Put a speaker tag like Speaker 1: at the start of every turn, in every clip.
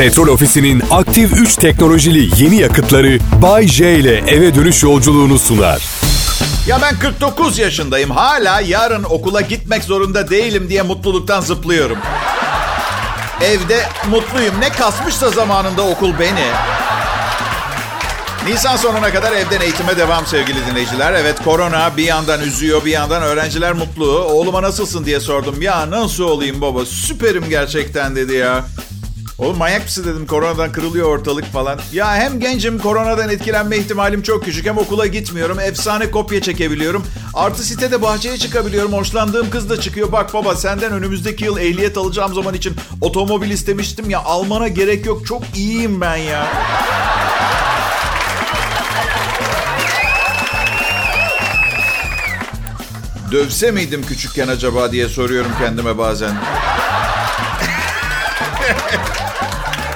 Speaker 1: Petrol Ofisi'nin aktif 3 teknolojili yeni yakıtları Bay J ile eve dönüş yolculuğunu sunar.
Speaker 2: Ya ben 49 yaşındayım. Hala yarın okula gitmek zorunda değilim diye mutluluktan zıplıyorum. Evde mutluyum. Ne kasmışsa zamanında okul beni. Nisan sonuna kadar evden eğitime devam sevgili dinleyiciler. Evet korona bir yandan üzüyor bir yandan öğrenciler mutlu. Oğluma nasılsın diye sordum. Ya nasıl olayım baba süperim gerçekten dedi ya. Oğlum manyak mısın dedim koronadan kırılıyor ortalık falan. Ya hem gencim koronadan etkilenme ihtimalim çok küçük hem okula gitmiyorum. Efsane kopya çekebiliyorum. Artı sitede bahçeye çıkabiliyorum. Hoşlandığım kız da çıkıyor. Bak baba senden önümüzdeki yıl ehliyet alacağım zaman için otomobil istemiştim ya. Almana gerek yok. Çok iyiyim ben ya. Dövse miydim küçükken acaba diye soruyorum kendime bazen.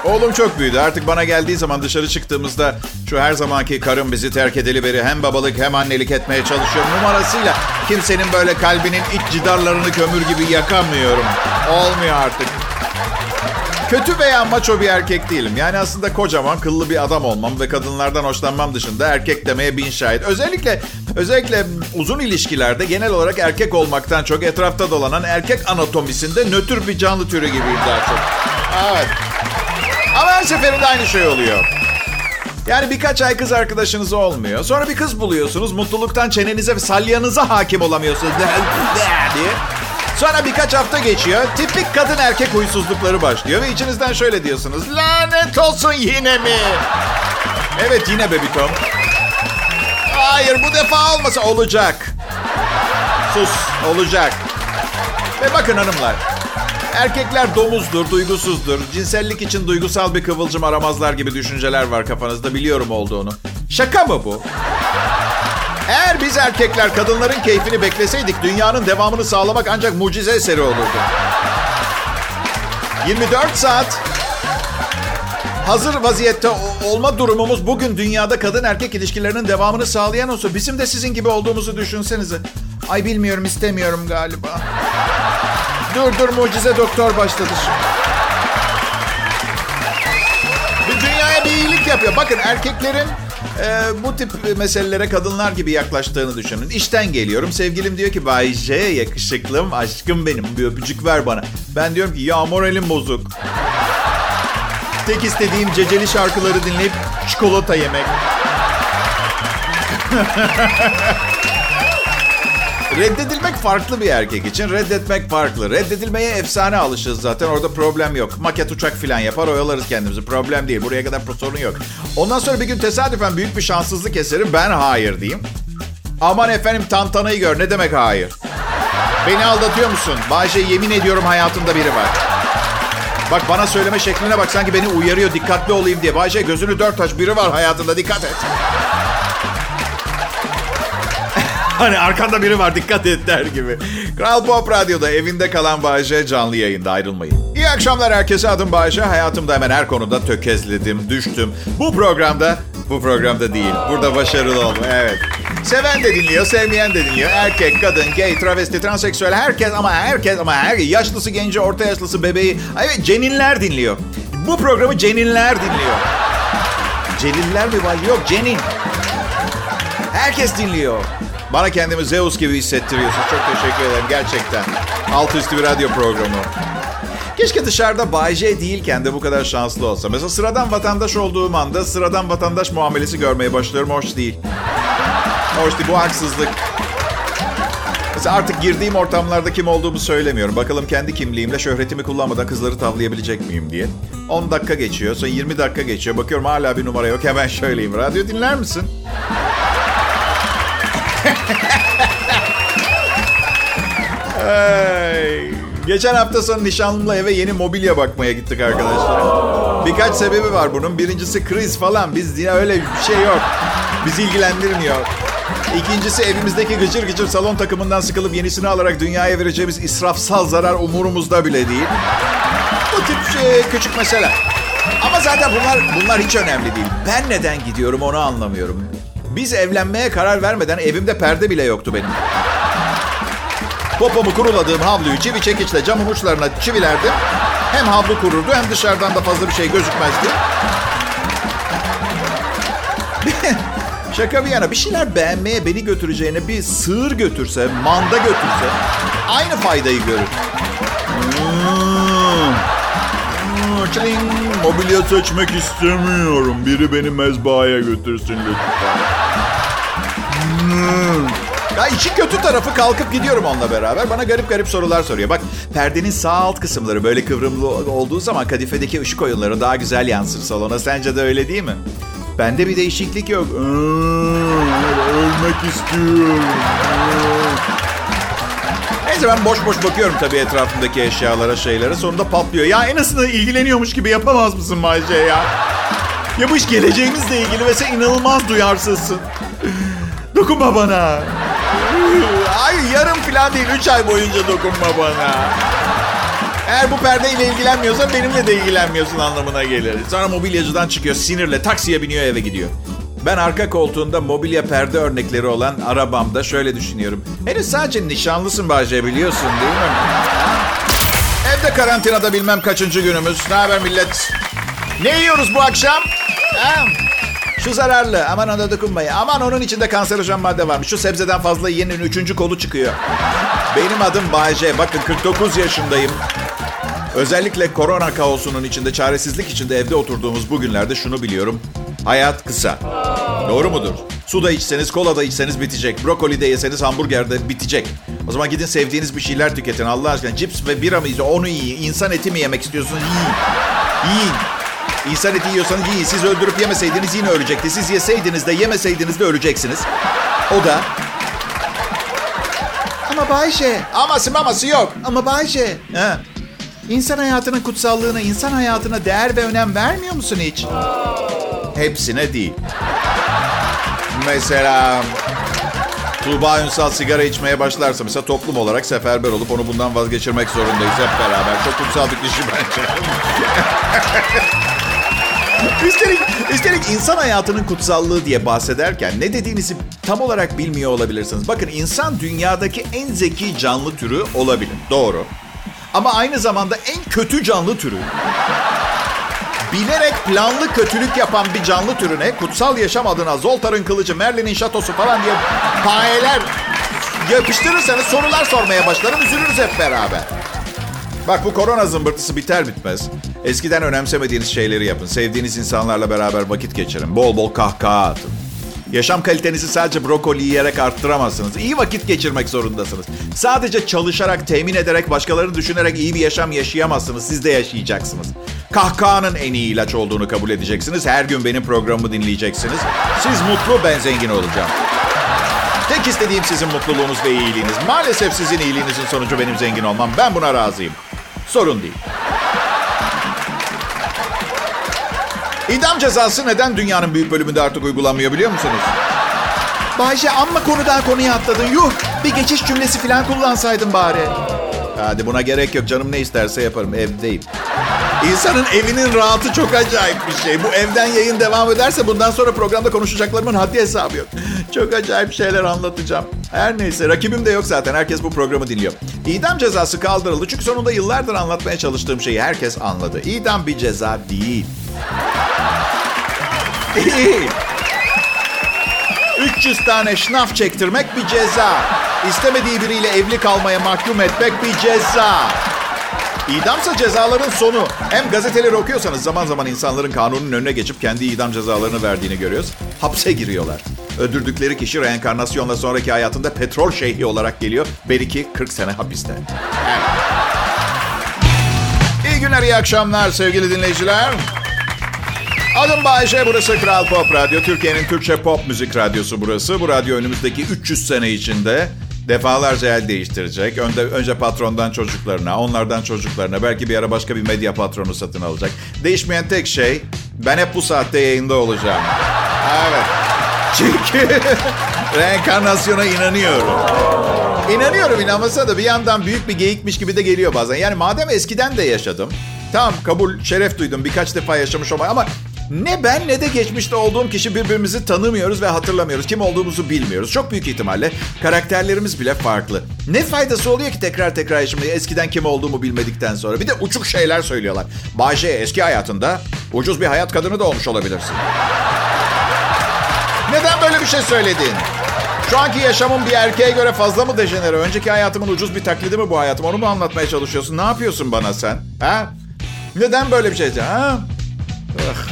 Speaker 2: Oğlum çok büyüdü. Artık bana geldiği zaman dışarı çıktığımızda şu her zamanki karım bizi terk edeli beri hem babalık hem annelik etmeye çalışıyorum numarasıyla kimsenin böyle kalbinin iç cidarlarını kömür gibi yakamıyorum. Olmuyor artık. Kötü veya maço bir erkek değilim. Yani aslında kocaman, kıllı bir adam olmam ve kadınlardan hoşlanmam dışında erkek demeye bin şahit. Özellikle özellikle uzun ilişkilerde genel olarak erkek olmaktan çok etrafta dolanan erkek anatomisinde nötr bir canlı türü gibiyim daha çok. Evet. Ama her seferinde aynı şey oluyor. Yani birkaç ay kız arkadaşınız olmuyor. Sonra bir kız buluyorsunuz. Mutluluktan çenenize ve salyanıza hakim olamıyorsunuz. diye. Sonra birkaç hafta geçiyor. Tipik kadın erkek huysuzlukları başlıyor. Ve içinizden şöyle diyorsunuz. Lanet olsun yine mi? Evet yine bebitom. Hayır bu defa olmasa olacak. Sus olacak. Ve bakın hanımlar. Erkekler domuzdur, duygusuzdur. Cinsellik için duygusal bir kıvılcım aramazlar gibi düşünceler var kafanızda. Biliyorum olduğunu. Şaka mı bu? Eğer biz erkekler kadınların keyfini bekleseydik dünyanın devamını sağlamak ancak mucize eseri olurdu. 24 saat hazır vaziyette olma durumumuz bugün dünyada kadın erkek ilişkilerinin devamını sağlayan olsa bizim de sizin gibi olduğumuzu düşünsenize. Ay bilmiyorum istemiyorum galiba. Dur dur mucize doktor başladı Bir dünyaya bir iyilik yapıyor. Bakın erkeklerin e, bu tip meselelere kadınlar gibi yaklaştığını düşünün. İşten geliyorum. Sevgilim diyor ki Bay J yakışıklım aşkım benim bir öpücük ver bana. Ben diyorum ki ya moralim bozuk. Tek istediğim ceceli şarkıları dinleyip çikolata yemek. Reddedilmek farklı bir erkek için. Reddetmek farklı. Reddedilmeye efsane alışız zaten. Orada problem yok. Maket uçak falan yapar oyalarız kendimizi. Problem değil. Buraya kadar sorun yok. Ondan sonra bir gün tesadüfen büyük bir şanssızlık eseri ben hayır diyeyim. Aman efendim tantanayı gör. Ne demek hayır? Beni aldatıyor musun? Bayşe yemin ediyorum hayatımda biri var. Bak bana söyleme şekline bak sanki beni uyarıyor dikkatli olayım diye. Bayşe gözünü dört aç biri var hayatında dikkat et. Hani arkanda biri var dikkat et der gibi. Kral Pop Radyo'da evinde kalan Bayece canlı yayında ayrılmayın. İyi akşamlar herkese adım Bayece. Hayatımda hemen her konuda tökezledim, düştüm. Bu programda, bu programda değil. Burada başarılı olma, evet. Seven de dinliyor, sevmeyen de dinliyor. Erkek, kadın, gay, travesti, transseksüel herkes ama herkes ama her yaşlısı, genci, orta yaşlısı, bebeği. Evet, ceninler dinliyor. Bu programı ceninler dinliyor. Ceninler mi var? Yok, cenin. Herkes dinliyor. Bana kendimi Zeus gibi hissettiriyorsun. Çok teşekkür ederim gerçekten. Alt üstü bir radyo programı. Keşke dışarıda Bay J değilken de bu kadar şanslı olsa. Mesela sıradan vatandaş olduğum anda sıradan vatandaş muamelesi görmeye başlıyorum. Hoş değil. Hoş değil. Bu haksızlık. Mesela artık girdiğim ortamlarda kim olduğumu söylemiyorum. Bakalım kendi kimliğimle şöhretimi kullanmadan kızları tavlayabilecek miyim diye. 10 dakika geçiyor. Sonra 20 dakika geçiyor. Bakıyorum hala bir numara yok. Hemen şöyleyim. Radyo dinler misin? Geçen hafta sonu nişanlımla eve yeni mobilya bakmaya gittik arkadaşlar. Birkaç sebebi var bunun. Birincisi kriz falan. Biz yine öyle bir şey yok. Bizi ilgilendirmiyor. İkincisi evimizdeki gıcır gıcır salon takımından sıkılıp yenisini alarak dünyaya vereceğimiz israfsal zarar umurumuzda bile değil. Bu tip şey, küçük mesele. Ama zaten bunlar bunlar hiç önemli değil. Ben neden gidiyorum onu anlamıyorum. Biz evlenmeye karar vermeden evimde perde bile yoktu benim. Popomu kuruladığım havluyu çivi çekiçle camın uçlarına çivilerdim. Hem havlu kururdu hem dışarıdan da fazla bir şey gözükmezdi. Şaka bir yana bir şeyler beğenmeye beni götüreceğine bir sığır götürse, manda götürse aynı faydayı görür. Hmm. Hmm. Mobilya seçmek istemiyorum. Biri beni mezbahaya götürsün lütfen. Hmm. Ya işin kötü tarafı kalkıp gidiyorum onunla beraber. Bana garip garip sorular soruyor. Bak perdenin sağ alt kısımları böyle kıvrımlı olduğu zaman kadifedeki ışık oyunları daha güzel yansır salona. Sence de öyle değil mi? Bende bir değişiklik yok. Hmm, ölmek istiyorum. Hmm. Neyse ben boş boş bakıyorum tabii etrafımdaki eşyalara, şeylere. Sonunda patlıyor. Ya en azından ilgileniyormuş gibi yapamaz mısın Bayce ya? Ya bu iş geleceğimizle ilgili ve sen inanılmaz duyarsızsın. Dokunma bana. Ay yarım falan değil, üç ay boyunca dokunma bana. Eğer bu perdeyle ilgilenmiyorsan benimle de ilgilenmiyorsun anlamına gelir. Sonra mobilyacıdan çıkıyor sinirle taksiye biniyor eve gidiyor. Ben arka koltuğunda mobilya perde örnekleri olan arabamda şöyle düşünüyorum. Henüz sadece nişanlısın Bahçe biliyorsun değil mi? Evde karantinada bilmem kaçıncı günümüz. Ne haber millet? Ne yiyoruz bu akşam? Ha? Şu zararlı. Aman ona dokunmayın. Aman onun içinde kanserojen madde varmış. Şu sebzeden fazla yiyenin üçüncü kolu çıkıyor. Benim adım Bayce. Bakın 49 yaşındayım. Özellikle korona kaosunun içinde, çaresizlik içinde evde oturduğumuz bu günlerde şunu biliyorum. Hayat kısa. Doğru mudur? Su da içseniz, kola da içseniz bitecek. Brokoli de yeseniz hamburger de bitecek. O zaman gidin sevdiğiniz bir şeyler tüketin Allah aşkına. Cips ve bira mı Onu yiyin. İnsan eti mi yemek istiyorsunuz? Yiyin. Yiyin. İnsan eti yiyorsanız yiyin. Siz öldürüp yemeseydiniz yine ölecekti. Siz yeseydiniz de yemeseydiniz de öleceksiniz. O da... Ama Bayşe. Aması maması yok. Ama Bayşe. Ha. İnsan hayatının kutsallığına, insan hayatına değer ve önem vermiyor musun hiç? Hepsine değil. Mesela Tuğba Ünsal sigara içmeye başlarsa mesela toplum olarak seferber olup onu bundan vazgeçirmek zorundayız hep beraber. Çok kutsal bir kişi bence. üstelik, üstelik insan hayatının kutsallığı diye bahsederken ne dediğinizi tam olarak bilmiyor olabilirsiniz. Bakın insan dünyadaki en zeki canlı türü olabilir. Doğru. Ama aynı zamanda en kötü canlı türü. Bilerek planlı kötülük yapan bir canlı türüne kutsal yaşam adına Zoltar'ın kılıcı, Merlin'in şatosu falan diye payeler yapıştırırsanız sorular sormaya başlarım. Üzülürüz hep beraber. Bak bu korona zımbırtısı biter bitmez. Eskiden önemsemediğiniz şeyleri yapın. Sevdiğiniz insanlarla beraber vakit geçirin. Bol bol kahkaha atın. Yaşam kalitenizi sadece brokoli yiyerek arttıramazsınız. İyi vakit geçirmek zorundasınız. Sadece çalışarak, temin ederek, başkalarını düşünerek iyi bir yaşam yaşayamazsınız. Siz de yaşayacaksınız. Kahkahanın en iyi ilaç olduğunu kabul edeceksiniz. Her gün benim programımı dinleyeceksiniz. Siz mutlu, ben zengin olacağım. Tek istediğim sizin mutluluğunuz ve iyiliğiniz. Maalesef sizin iyiliğinizin sonucu benim zengin olmam. Ben buna razıyım. Sorun değil. İdam cezası neden dünyanın büyük bölümünde artık uygulanmıyor biliyor musunuz? Bayşe amma konudan konuya atladın. Yuh bir geçiş cümlesi falan kullansaydın bari. Hadi buna gerek yok canım ne isterse yaparım evdeyim. İnsanın evinin rahatı çok acayip bir şey. Bu evden yayın devam ederse bundan sonra programda konuşacaklarımın haddi hesabı yok. Çok acayip şeyler anlatacağım. Her neyse rakibim de yok zaten. Herkes bu programı dinliyor. İdam cezası kaldırıldı çünkü sonunda yıllardır anlatmaya çalıştığım şeyi herkes anladı. İdam bir ceza değil. Değil. 300 tane şnaf çektirmek bir ceza. İstemediği biriyle evli kalmaya mahkum etmek bir ceza. İdamsa cezaların sonu. Hem gazeteleri okuyorsanız zaman zaman insanların kanunun önüne geçip kendi idam cezalarını verdiğini görüyoruz. Hapse giriyorlar. Öldürdükleri kişi reenkarnasyonla sonraki hayatında petrol şeyhi olarak geliyor. Belki 40 sene hapiste. İyi günler, iyi akşamlar sevgili dinleyiciler. Adım Bayşe, burası Kral Pop Radyo. Türkiye'nin Türkçe pop müzik radyosu burası. Bu radyo önümüzdeki 300 sene içinde defalarca el değiştirecek. Önce, önce patrondan çocuklarına, onlardan çocuklarına, belki bir ara başka bir medya patronu satın alacak. Değişmeyen tek şey, ben hep bu saatte yayında olacağım. Evet. Çünkü reenkarnasyona inanıyorum. İnanıyorum inanmasa da bir yandan büyük bir geyikmiş gibi de geliyor bazen. Yani madem eskiden de yaşadım. Tamam kabul, şeref duydum. Birkaç defa yaşamış olmayı ama ne ben ne de geçmişte olduğum kişi birbirimizi tanımıyoruz ve hatırlamıyoruz. Kim olduğumuzu bilmiyoruz. Çok büyük ihtimalle karakterlerimiz bile farklı. Ne faydası oluyor ki tekrar tekrar yaşamayı eskiden kim olduğumu bilmedikten sonra? Bir de uçuk şeyler söylüyorlar. Bayce eski hayatında ucuz bir hayat kadını da olmuş olabilirsin. Neden böyle bir şey söyledin? Şu anki yaşamım bir erkeğe göre fazla mı dejenere? Önceki hayatımın ucuz bir taklidi mi bu hayatım? Onu mu anlatmaya çalışıyorsun? Ne yapıyorsun bana sen? Ha? Neden böyle bir şey? Ha? Ah.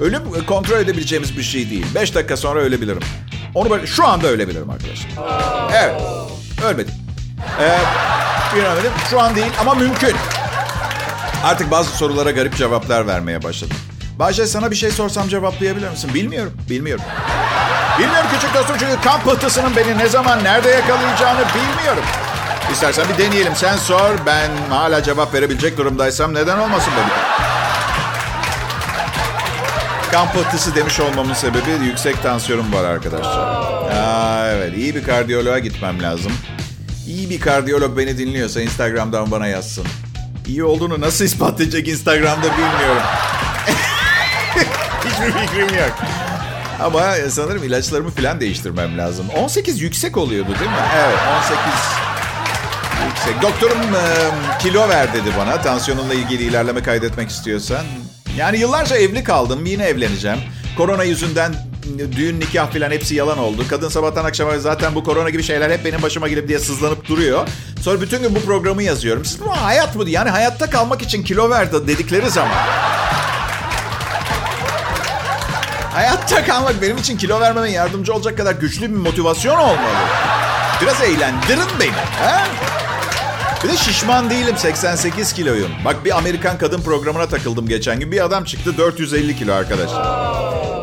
Speaker 2: Ölüm kontrol edebileceğimiz bir şey değil. Beş dakika sonra ölebilirim. Onu böyle, şu anda ölebilirim arkadaşlar. Evet. Ölmedim. Ee, bilemedim. Şu an değil ama mümkün. Artık bazı sorulara garip cevaplar vermeye başladım. Bahçe sana bir şey sorsam cevaplayabilir misin? Bilmiyorum. Bilmiyorum. Bilmiyorum küçük dostum çünkü kamp pıhtısının beni ne zaman nerede yakalayacağını bilmiyorum. İstersen bir deneyelim. Sen sor. Ben hala cevap verebilecek durumdaysam neden olmasın böyle? Kamp pıhtısı demiş olmamın sebebi yüksek tansiyonum var arkadaşlar. Aa, evet iyi bir kardiyoloğa gitmem lazım. İyi bir kardiyolog beni dinliyorsa Instagram'dan bana yazsın. İyi olduğunu nasıl ispat edecek Instagram'da bilmiyorum. Hiçbir fikrim yok. Ama sanırım ilaçlarımı falan değiştirmem lazım. 18 yüksek oluyordu değil mi? Evet 18 yüksek. Doktorum e, kilo ver dedi bana. Tansiyonunla ilgili ilerleme kaydetmek istiyorsan. Yani yıllarca evli kaldım. Yine evleneceğim. Korona yüzünden düğün, nikah falan hepsi yalan oldu. Kadın sabahtan akşama zaten bu korona gibi şeyler hep benim başıma gelip diye sızlanıp duruyor. Sonra bütün gün bu programı yazıyorum. Siz bu hayat mı? Yani hayatta kalmak için kilo verdi dedikleri zaman. Hayatta kalmak benim için kilo vermeme yardımcı olacak kadar güçlü bir motivasyon olmalı. Biraz eğlendirin beni. Ha? Bir de şişman değilim 88 kiloyum. Bak bir Amerikan kadın programına takıldım geçen gün. Bir adam çıktı 450 kilo arkadaşlar.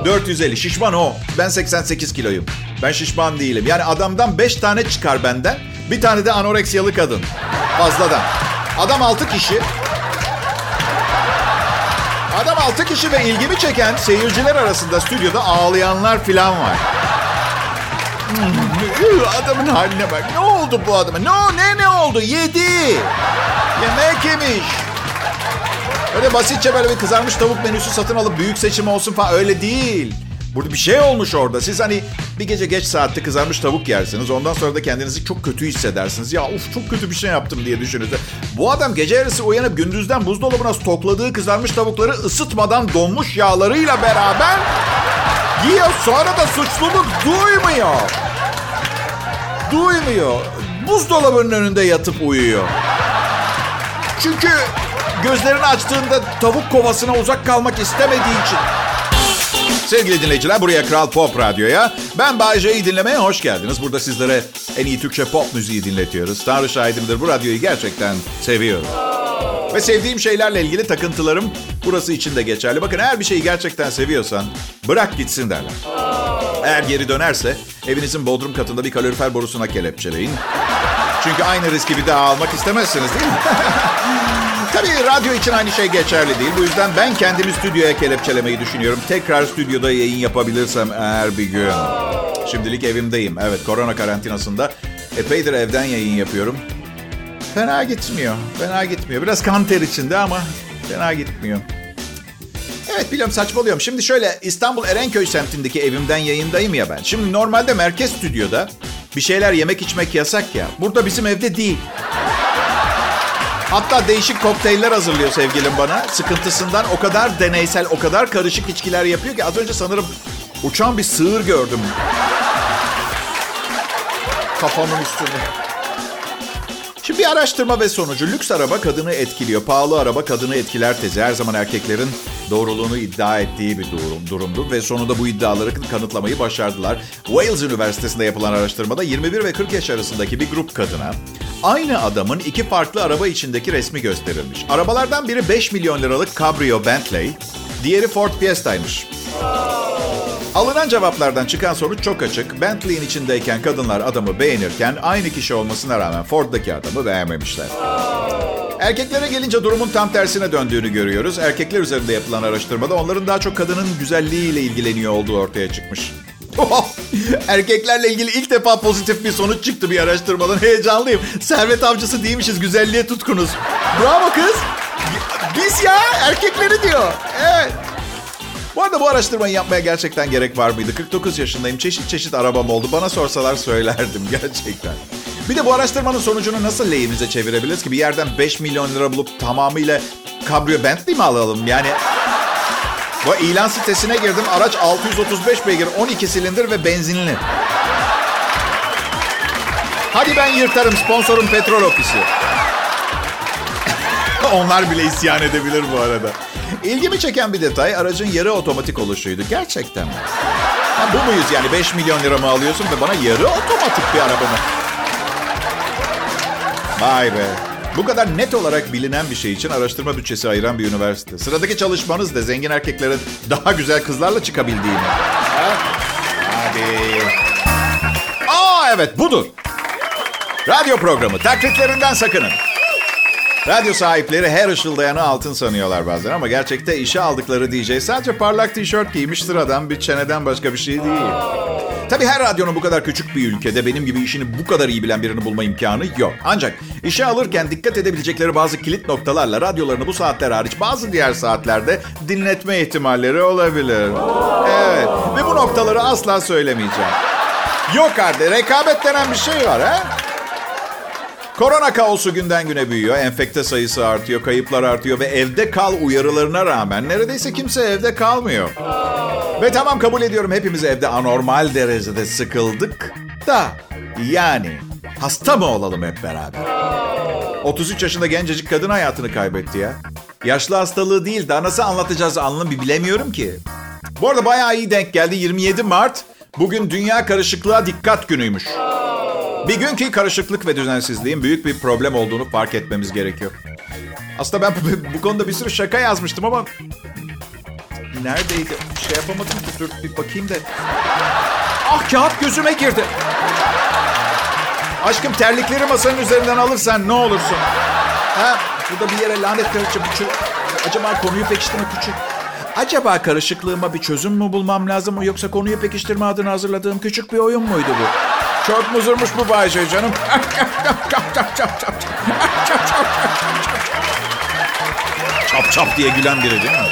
Speaker 2: 450 şişman o. Ben 88 kiloyum. Ben şişman değilim. Yani adamdan 5 tane çıkar benden. Bir tane de anoreksiyalı kadın. Fazladan. Adam 6 kişi. Adam 6 kişi ve ilgimi çeken seyirciler arasında stüdyoda ağlayanlar filan var. Hmm, adamın haline bak. Ne oldu bu adama? Ne, ne ne oldu? Yedi. Yemek yemiş. Öyle basitçe böyle bir kızarmış tavuk menüsü satın alıp büyük seçim olsun falan öyle değil. Burada bir şey olmuş orada. Siz hani bir gece geç saatte kızarmış tavuk yersiniz. Ondan sonra da kendinizi çok kötü hissedersiniz. Ya of çok kötü bir şey yaptım diye düşünürsünüz. Bu adam gece yarısı uyanıp gündüzden buzdolabına stokladığı kızarmış tavukları ısıtmadan donmuş yağlarıyla beraber yiyor. Sonra da suçluluk duymuyor. Duymuyor. Buzdolabının önünde yatıp uyuyor. Çünkü gözlerini açtığında tavuk kovasına uzak kalmak istemediği için. Sevgili dinleyiciler buraya Kral Pop Radyo'ya. Ben Bayece'yi dinlemeye hoş geldiniz. Burada sizlere en iyi Türkçe pop müziği dinletiyoruz. Tanrı şahidimdir bu radyoyu gerçekten seviyorum. Ve sevdiğim şeylerle ilgili takıntılarım burası için de geçerli. Bakın eğer bir şeyi gerçekten seviyorsan bırak gitsin derler. Eğer geri dönerse evinizin bodrum katında bir kalorifer borusuna kelepçeleyin. Çünkü aynı riski bir daha almak istemezsiniz değil mi? Tabii radyo için aynı şey geçerli değil. Bu yüzden ben kendimi stüdyoya kelepçelemeyi düşünüyorum. Tekrar stüdyoda yayın yapabilirsem eğer bir gün. Şimdilik evimdeyim. Evet korona karantinasında. Epeydir evden yayın yapıyorum. Fena gitmiyor. Fena gitmiyor. Biraz kan ter içinde ama fena gitmiyor. Evet biliyorum saçmalıyorum. Şimdi şöyle İstanbul Erenköy semtindeki evimden yayındayım ya ben. Şimdi normalde merkez stüdyoda bir şeyler yemek içmek yasak ya. Burada bizim evde değil. Hatta değişik kokteyller hazırlıyor sevgilim bana. Sıkıntısından o kadar deneysel, o kadar karışık içkiler yapıyor ki az önce sanırım uçan bir sığır gördüm. Kafamın üstünde. Şimdi bir araştırma ve sonucu lüks araba kadını etkiliyor. Pahalı araba kadını etkiler tezi. Her zaman erkeklerin doğruluğunu iddia ettiği bir durum, durumdu. Ve sonunda bu iddiaları kanıtlamayı başardılar. Wales Üniversitesi'nde yapılan araştırmada 21 ve 40 yaş arasındaki bir grup kadına aynı adamın iki farklı araba içindeki resmi gösterilmiş. Arabalardan biri 5 milyon liralık Cabrio Bentley, diğeri Ford Fiesta'ymış. Alınan cevaplardan çıkan sonuç çok açık. Bentley'in içindeyken kadınlar adamı beğenirken aynı kişi olmasına rağmen Ford'daki adamı beğenmemişler. Erkeklere gelince durumun tam tersine döndüğünü görüyoruz. Erkekler üzerinde yapılan araştırmada onların daha çok kadının güzelliğiyle ilgileniyor olduğu ortaya çıkmış. Erkeklerle ilgili ilk defa pozitif bir sonuç çıktı bir araştırmadan. Heyecanlıyım. Servet avcısı değilmişiz, güzelliğe tutkunuz. Bravo kız. Biz ya, erkekleri diyor. Evet. Bu arada bu araştırmayı yapmaya gerçekten gerek var mıydı? 49 yaşındayım. Çeşit çeşit arabam oldu. Bana sorsalar söylerdim gerçekten. Bir de bu araştırmanın sonucunu nasıl lehimize çevirebiliriz ki? Bir yerden 5 milyon lira bulup tamamıyla kabrio Bentley mi alalım? Yani bu ilan sitesine girdim. Araç 635 beygir, 12 silindir ve benzinli. Hadi ben yırtarım sponsorum petrol ofisi. Onlar bile isyan edebilir bu arada. İlgimi çeken bir detay aracın yarı otomatik oluşuydu. Gerçekten mi? Ha, bu muyuz yani 5 milyon lira mı alıyorsun ve bana yarı otomatik bir araba mı? Vay be. Bu kadar net olarak bilinen bir şey için araştırma bütçesi ayıran bir üniversite. Sıradaki çalışmanız da zengin erkeklerin daha güzel kızlarla çıkabildiğini. Ha? Hadi. Aa evet budur. Radyo programı. Taklitlerinden sakının. Radyo sahipleri her ışıldayanı altın sanıyorlar bazen ama gerçekte işe aldıkları DJ sadece parlak tişört giymiş sıradan bir çeneden başka bir şey değil. Tabii her radyonun bu kadar küçük bir ülkede benim gibi işini bu kadar iyi bilen birini bulma imkanı yok. Ancak işe alırken dikkat edebilecekleri bazı kilit noktalarla radyolarını bu saatler hariç bazı diğer saatlerde dinletme ihtimalleri olabilir. Evet ve bu noktaları asla söylemeyeceğim. Yok artık rekabet denen bir şey var ha? Korona kaosu günden güne büyüyor. Enfekte sayısı artıyor, kayıplar artıyor ve evde kal uyarılarına rağmen neredeyse kimse evde kalmıyor. Ve tamam kabul ediyorum hepimiz evde anormal derecede sıkıldık da yani hasta mı olalım hep beraber? 33 yaşında gencecik kadın hayatını kaybetti ya. Yaşlı hastalığı değil daha nasıl anlatacağız anlamı bilemiyorum ki. Bu arada bayağı iyi denk geldi. 27 Mart bugün Dünya Karışıklığa Dikkat Günü'ymüş. Bir gün ki karışıklık ve düzensizliğin büyük bir problem olduğunu fark etmemiz gerekiyor. Aslında ben bu, bu konuda bir sürü şaka yazmıştım ama... Neredeydi? Şey yapamadım ki. Dur bir bakayım da. Ah kağıt gözüme girdi. Aşkım terlikleri masanın üzerinden alırsan ne olursun? Ha? Burada bir yere lanet kraliçe bu Acaba konuyu pekiştirme küçük. Acaba karışıklığıma bir çözüm mü bulmam lazım mı yoksa konuyu pekiştirme adına hazırladığım küçük bir oyun muydu bu? Çok muzurmuş bu Bayce canım. çap çap diye gülen biri değil mi?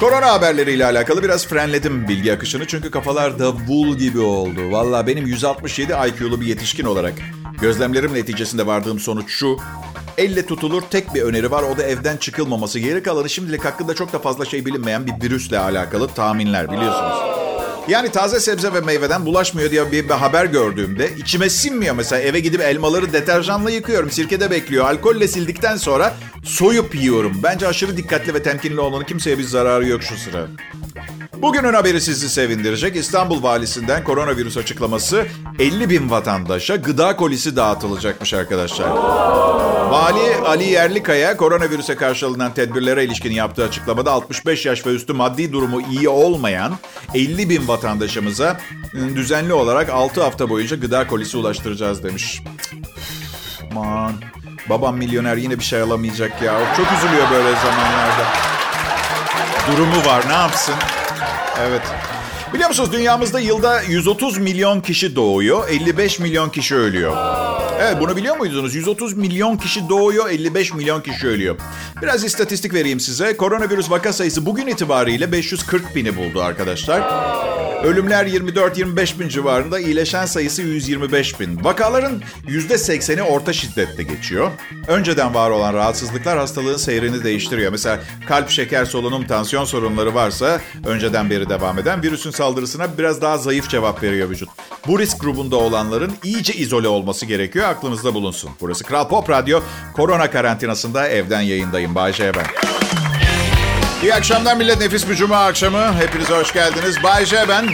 Speaker 2: Korona haberleriyle alakalı biraz frenledim bilgi akışını çünkü kafalar davul gibi oldu. Valla benim 167 IQ'lu bir yetişkin olarak gözlemlerim neticesinde vardığım sonuç şu. Elle tutulur tek bir öneri var o da evden çıkılmaması. Geri kalanı şimdilik hakkında çok da fazla şey bilinmeyen bir virüsle alakalı tahminler biliyorsunuz. Yani taze sebze ve meyveden bulaşmıyor diye bir, bir haber gördüğümde içime sinmiyor mesela. Eve gidip elmaları deterjanla yıkıyorum. Sirkede bekliyor. Alkolle sildikten sonra soyup yiyorum. Bence aşırı dikkatli ve temkinli olmanın kimseye bir zararı yok şu sıra. Bugünün haberi sizi sevindirecek. İstanbul valisinden koronavirüs açıklaması 50 bin vatandaşa gıda kolisi dağıtılacakmış arkadaşlar. Vali Ali Yerlikaya koronavirüse karşı alınan tedbirlere ilişkin yaptığı açıklamada 65 yaş ve üstü maddi durumu iyi olmayan 50 bin vatandaşımıza düzenli olarak 6 hafta boyunca gıda kolisi ulaştıracağız demiş. Aman babam milyoner yine bir şey alamayacak ya. Çok üzülüyor böyle zamanlarda. Durumu var ne yapsın? Evet. Biliyor musunuz dünyamızda yılda 130 milyon kişi doğuyor, 55 milyon kişi ölüyor. Evet bunu biliyor muydunuz? 130 milyon kişi doğuyor, 55 milyon kişi ölüyor. Biraz istatistik vereyim size. Koronavirüs vaka sayısı bugün itibariyle 540 bini buldu arkadaşlar. Ölümler 24-25 bin civarında, iyileşen sayısı 125 bin. Vakaların %80'i orta şiddette geçiyor. Önceden var olan rahatsızlıklar hastalığın seyrini değiştiriyor. Mesela kalp, şeker, solunum, tansiyon sorunları varsa önceden beri devam eden virüsün saldırısına biraz daha zayıf cevap veriyor vücut. Bu risk grubunda olanların iyice izole olması gerekiyor. Aklınızda bulunsun. Burası Kral Pop Radyo. Korona karantinasında evden yayındayım. Bayşe ben. İyi akşamlar millet. Nefis bir cuma akşamı. Hepinize hoş geldiniz. Bay J ben.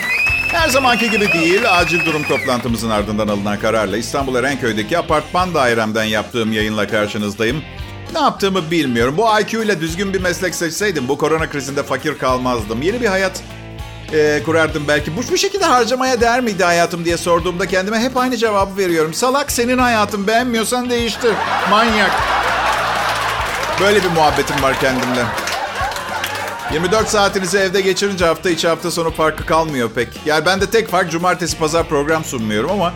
Speaker 2: Her zamanki gibi değil, acil durum toplantımızın ardından alınan kararla İstanbul Erenköy'deki apartman dairemden yaptığım yayınla karşınızdayım. Ne yaptığımı bilmiyorum. Bu IQ ile düzgün bir meslek seçseydim bu korona krizinde fakir kalmazdım. Yeni bir hayat e, kurardım belki. Bu, bu şekilde harcamaya değer miydi hayatım diye sorduğumda kendime hep aynı cevabı veriyorum. Salak senin hayatın beğenmiyorsan değiştir. Manyak. Böyle bir muhabbetim var kendimle. 24 saatinizi evde geçirince hafta içi hafta sonu farkı kalmıyor pek. Yani ben de tek fark cumartesi pazar program sunmuyorum ama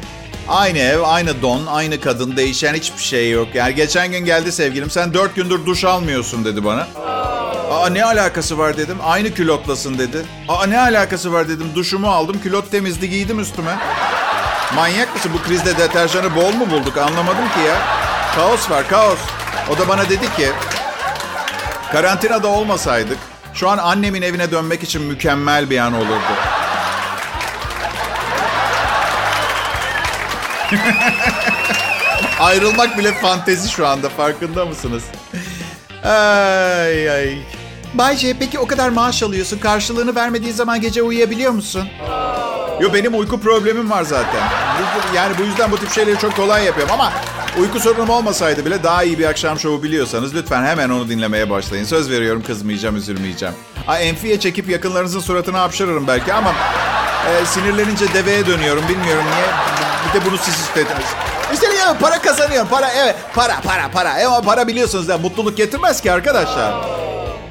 Speaker 2: aynı ev, aynı don, aynı kadın değişen hiçbir şey yok. Yani geçen gün geldi sevgilim sen 4 gündür duş almıyorsun dedi bana. Aa ne alakası var dedim. Aynı külotlasın dedi. Aa ne alakası var dedim. Duşumu aldım, külot temizdi giydim üstüme. Manyak mısın? Bu krizde deterjanı bol mu bulduk? Anlamadım ki ya. Kaos var, kaos. O da bana dedi ki, karantinada olmasaydık şu an annemin evine dönmek için mükemmel bir an olurdu. Ayrılmak bile fantezi şu anda farkında mısınız? Ay ay. Bayce peki o kadar maaş alıyorsun. Karşılığını vermediğin zaman gece uyuyabiliyor musun? Yo benim uyku problemim var zaten. Yani bu yüzden bu tip şeyleri çok kolay yapıyorum ama uyku sorunum olmasaydı bile daha iyi bir akşam şovu biliyorsanız lütfen hemen onu dinlemeye başlayın. Söz veriyorum kızmayacağım, üzülmeyeceğim. Ay, enfiye çekip yakınlarınızın suratına hapşırırım belki ama e, sinirlenince deveye dönüyorum. Bilmiyorum niye. Bir de bunu siz istediniz. İşte ya para kazanıyorum. Para evet. Para para para. Ama para biliyorsunuz ya mutluluk getirmez ki arkadaşlar.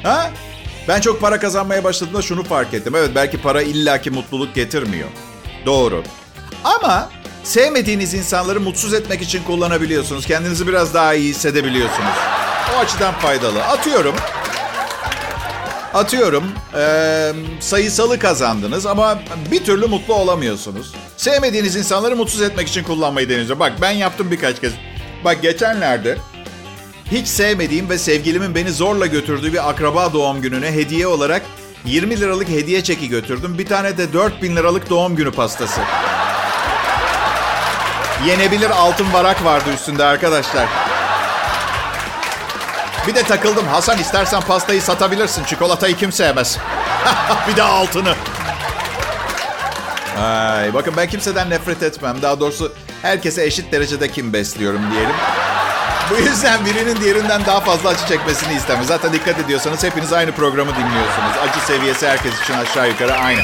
Speaker 2: Ha? Ben çok para kazanmaya başladığımda şunu fark ettim. Evet belki para illaki mutluluk getirmiyor. Doğru. Ama sevmediğiniz insanları mutsuz etmek için kullanabiliyorsunuz. Kendinizi biraz daha iyi hissedebiliyorsunuz. O açıdan faydalı. Atıyorum. Atıyorum. E, sayısalı kazandınız ama bir türlü mutlu olamıyorsunuz. Sevmediğiniz insanları mutsuz etmek için kullanmayı deneyeceğim. Bak ben yaptım birkaç kez. Bak geçenlerde hiç sevmediğim ve sevgilimin beni zorla götürdüğü bir akraba doğum gününe hediye olarak 20 liralık hediye çeki götürdüm. Bir tane de 4000 liralık doğum günü pastası. Yenebilir altın varak vardı üstünde arkadaşlar. Bir de takıldım. Hasan istersen pastayı satabilirsin. Çikolatayı kim sevmez. bir de altını. Ay, bakın ben kimseden nefret etmem. Daha doğrusu herkese eşit derecede kim besliyorum diyelim. Bu yüzden birinin diğerinden daha fazla acı çekmesini istemez. Zaten dikkat ediyorsanız hepiniz aynı programı dinliyorsunuz. Acı seviyesi herkes için aşağı yukarı aynı.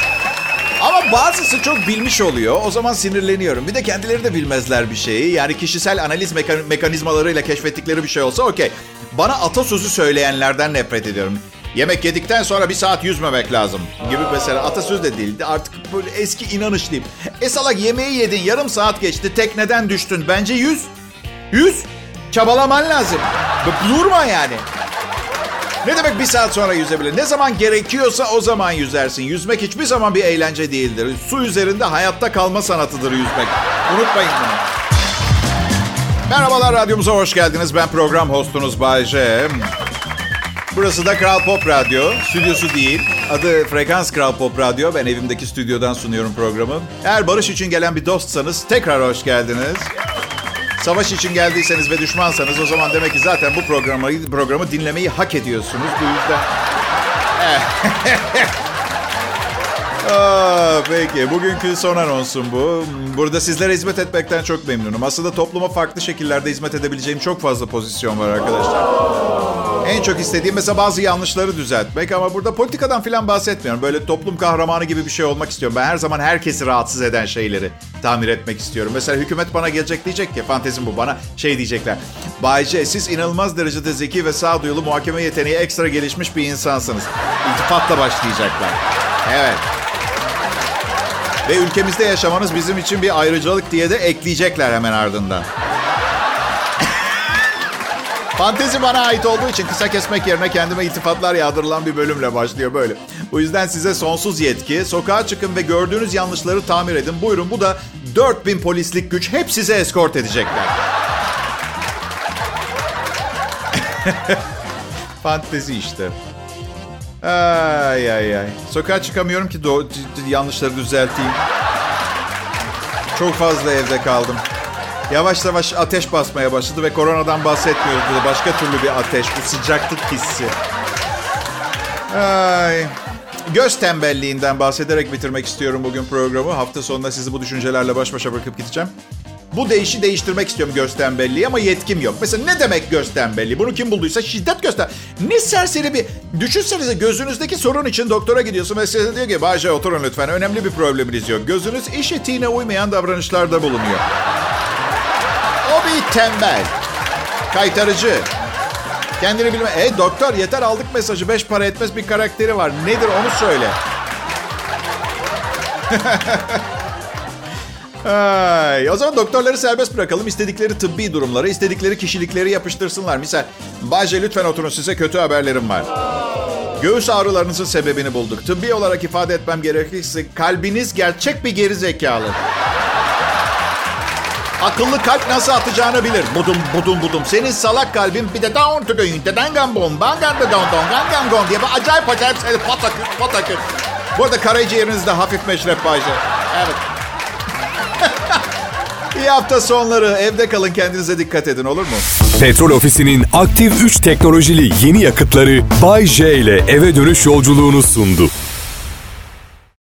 Speaker 2: Bazısı çok bilmiş oluyor. O zaman sinirleniyorum. Bir de kendileri de bilmezler bir şeyi. Yani kişisel analiz mekan- mekanizmalarıyla keşfettikleri bir şey olsa okey. Bana atasözü söyleyenlerden nefret ediyorum. Yemek yedikten sonra bir saat yüzmemek lazım gibi mesela atasöz de değildi. Artık böyle eski inanış diyeyim. E salak yemeği yedin yarım saat geçti tekneden düştün. Bence yüz. Yüz. Çabalaman lazım. Durma yani. Ne demek bir saat sonra yüzebilir? Ne zaman gerekiyorsa o zaman yüzersin. Yüzmek hiçbir zaman bir eğlence değildir. Su üzerinde hayatta kalma sanatıdır yüzmek. Unutmayın bunu. Merhabalar radyomuza hoş geldiniz. Ben program hostunuz Bayce. Burası da Kral Pop Radyo. Stüdyosu değil. Adı Frekans Kral Pop Radyo. Ben evimdeki stüdyodan sunuyorum programı. Eğer barış için gelen bir dostsanız tekrar hoş geldiniz. Savaş için geldiyseniz ve düşmansanız o zaman demek ki zaten bu programı programı dinlemeyi hak ediyorsunuz. Bu yüzden... Aa, peki bugünkü son anonsum bu. Burada sizlere hizmet etmekten çok memnunum. Aslında topluma farklı şekillerde hizmet edebileceğim çok fazla pozisyon var arkadaşlar. En çok istediğim mesela bazı yanlışları düzeltmek ama burada politikadan falan bahsetmiyorum. Böyle toplum kahramanı gibi bir şey olmak istiyorum. Ben her zaman herkesi rahatsız eden şeyleri tamir etmek istiyorum. Mesela hükümet bana gelecek diyecek ki, fantezim bu bana şey diyecekler. Bayce siz inanılmaz derecede zeki ve sağduyulu muhakeme yeteneği ekstra gelişmiş bir insansınız. İltifatla başlayacaklar. Evet. Ve ülkemizde yaşamanız bizim için bir ayrıcalık diye de ekleyecekler hemen ardından. Fantezi bana ait olduğu için kısa kesmek yerine kendime iltifatlar yağdırılan bir bölümle başlıyor böyle. Bu yüzden size sonsuz yetki. Sokağa çıkın ve gördüğünüz yanlışları tamir edin. Buyurun bu da 4000 polislik güç. Hep size eskort edecekler. Fantezi işte. Ay ay ay. Sokağa çıkamıyorum ki do- yanlışları düzelteyim. Çok fazla evde kaldım. Yavaş yavaş ateş basmaya başladı ve koronadan bahsetmiyoruz burada. Başka türlü bir ateş, bu sıcaklık hissi. Ay. Göz tembelliğinden bahsederek bitirmek istiyorum bugün programı. Hafta sonunda sizi bu düşüncelerle baş başa bırakıp gideceğim. Bu değişi değiştirmek istiyorum göz tembelliği ama yetkim yok. Mesela ne demek göz tembelliği? Bunu kim bulduysa şiddet göster. Ne serseri bir... Düşünsenize gözünüzdeki sorun için doktora gidiyorsun ve size diyor ki Bayce oturun lütfen önemli bir probleminiz yok. Gözünüz iş etiğine uymayan davranışlarda bulunuyor. O bir tembel. Kaytarıcı. Kendini bilme. E doktor yeter aldık mesajı. Beş para etmez bir karakteri var. Nedir onu söyle. Ay, o zaman doktorları serbest bırakalım. İstedikleri tıbbi durumları, istedikleri kişilikleri yapıştırsınlar. Misal, Bayce lütfen oturun size kötü haberlerim var. Göğüs ağrılarınızın sebebini bulduk. Tıbbi olarak ifade etmem gerekirse kalbiniz gerçek bir geri zekalı. Akıllı kalp nasıl atacağını bilir. Budum budum budum. Senin salak kalbin bir de down to the the dangam bom bangan da down down gangam gon diye acayip acayip seni pataküt pataküt. Bu arada karaciğerinizde hafif meşrep Bayce. Evet. İyi hafta sonları. Evde kalın kendinize dikkat edin olur mu?
Speaker 1: Petrol Ofisi'nin aktif 3 teknolojili yeni yakıtları Bay J ile eve dönüş yolculuğunu sundu.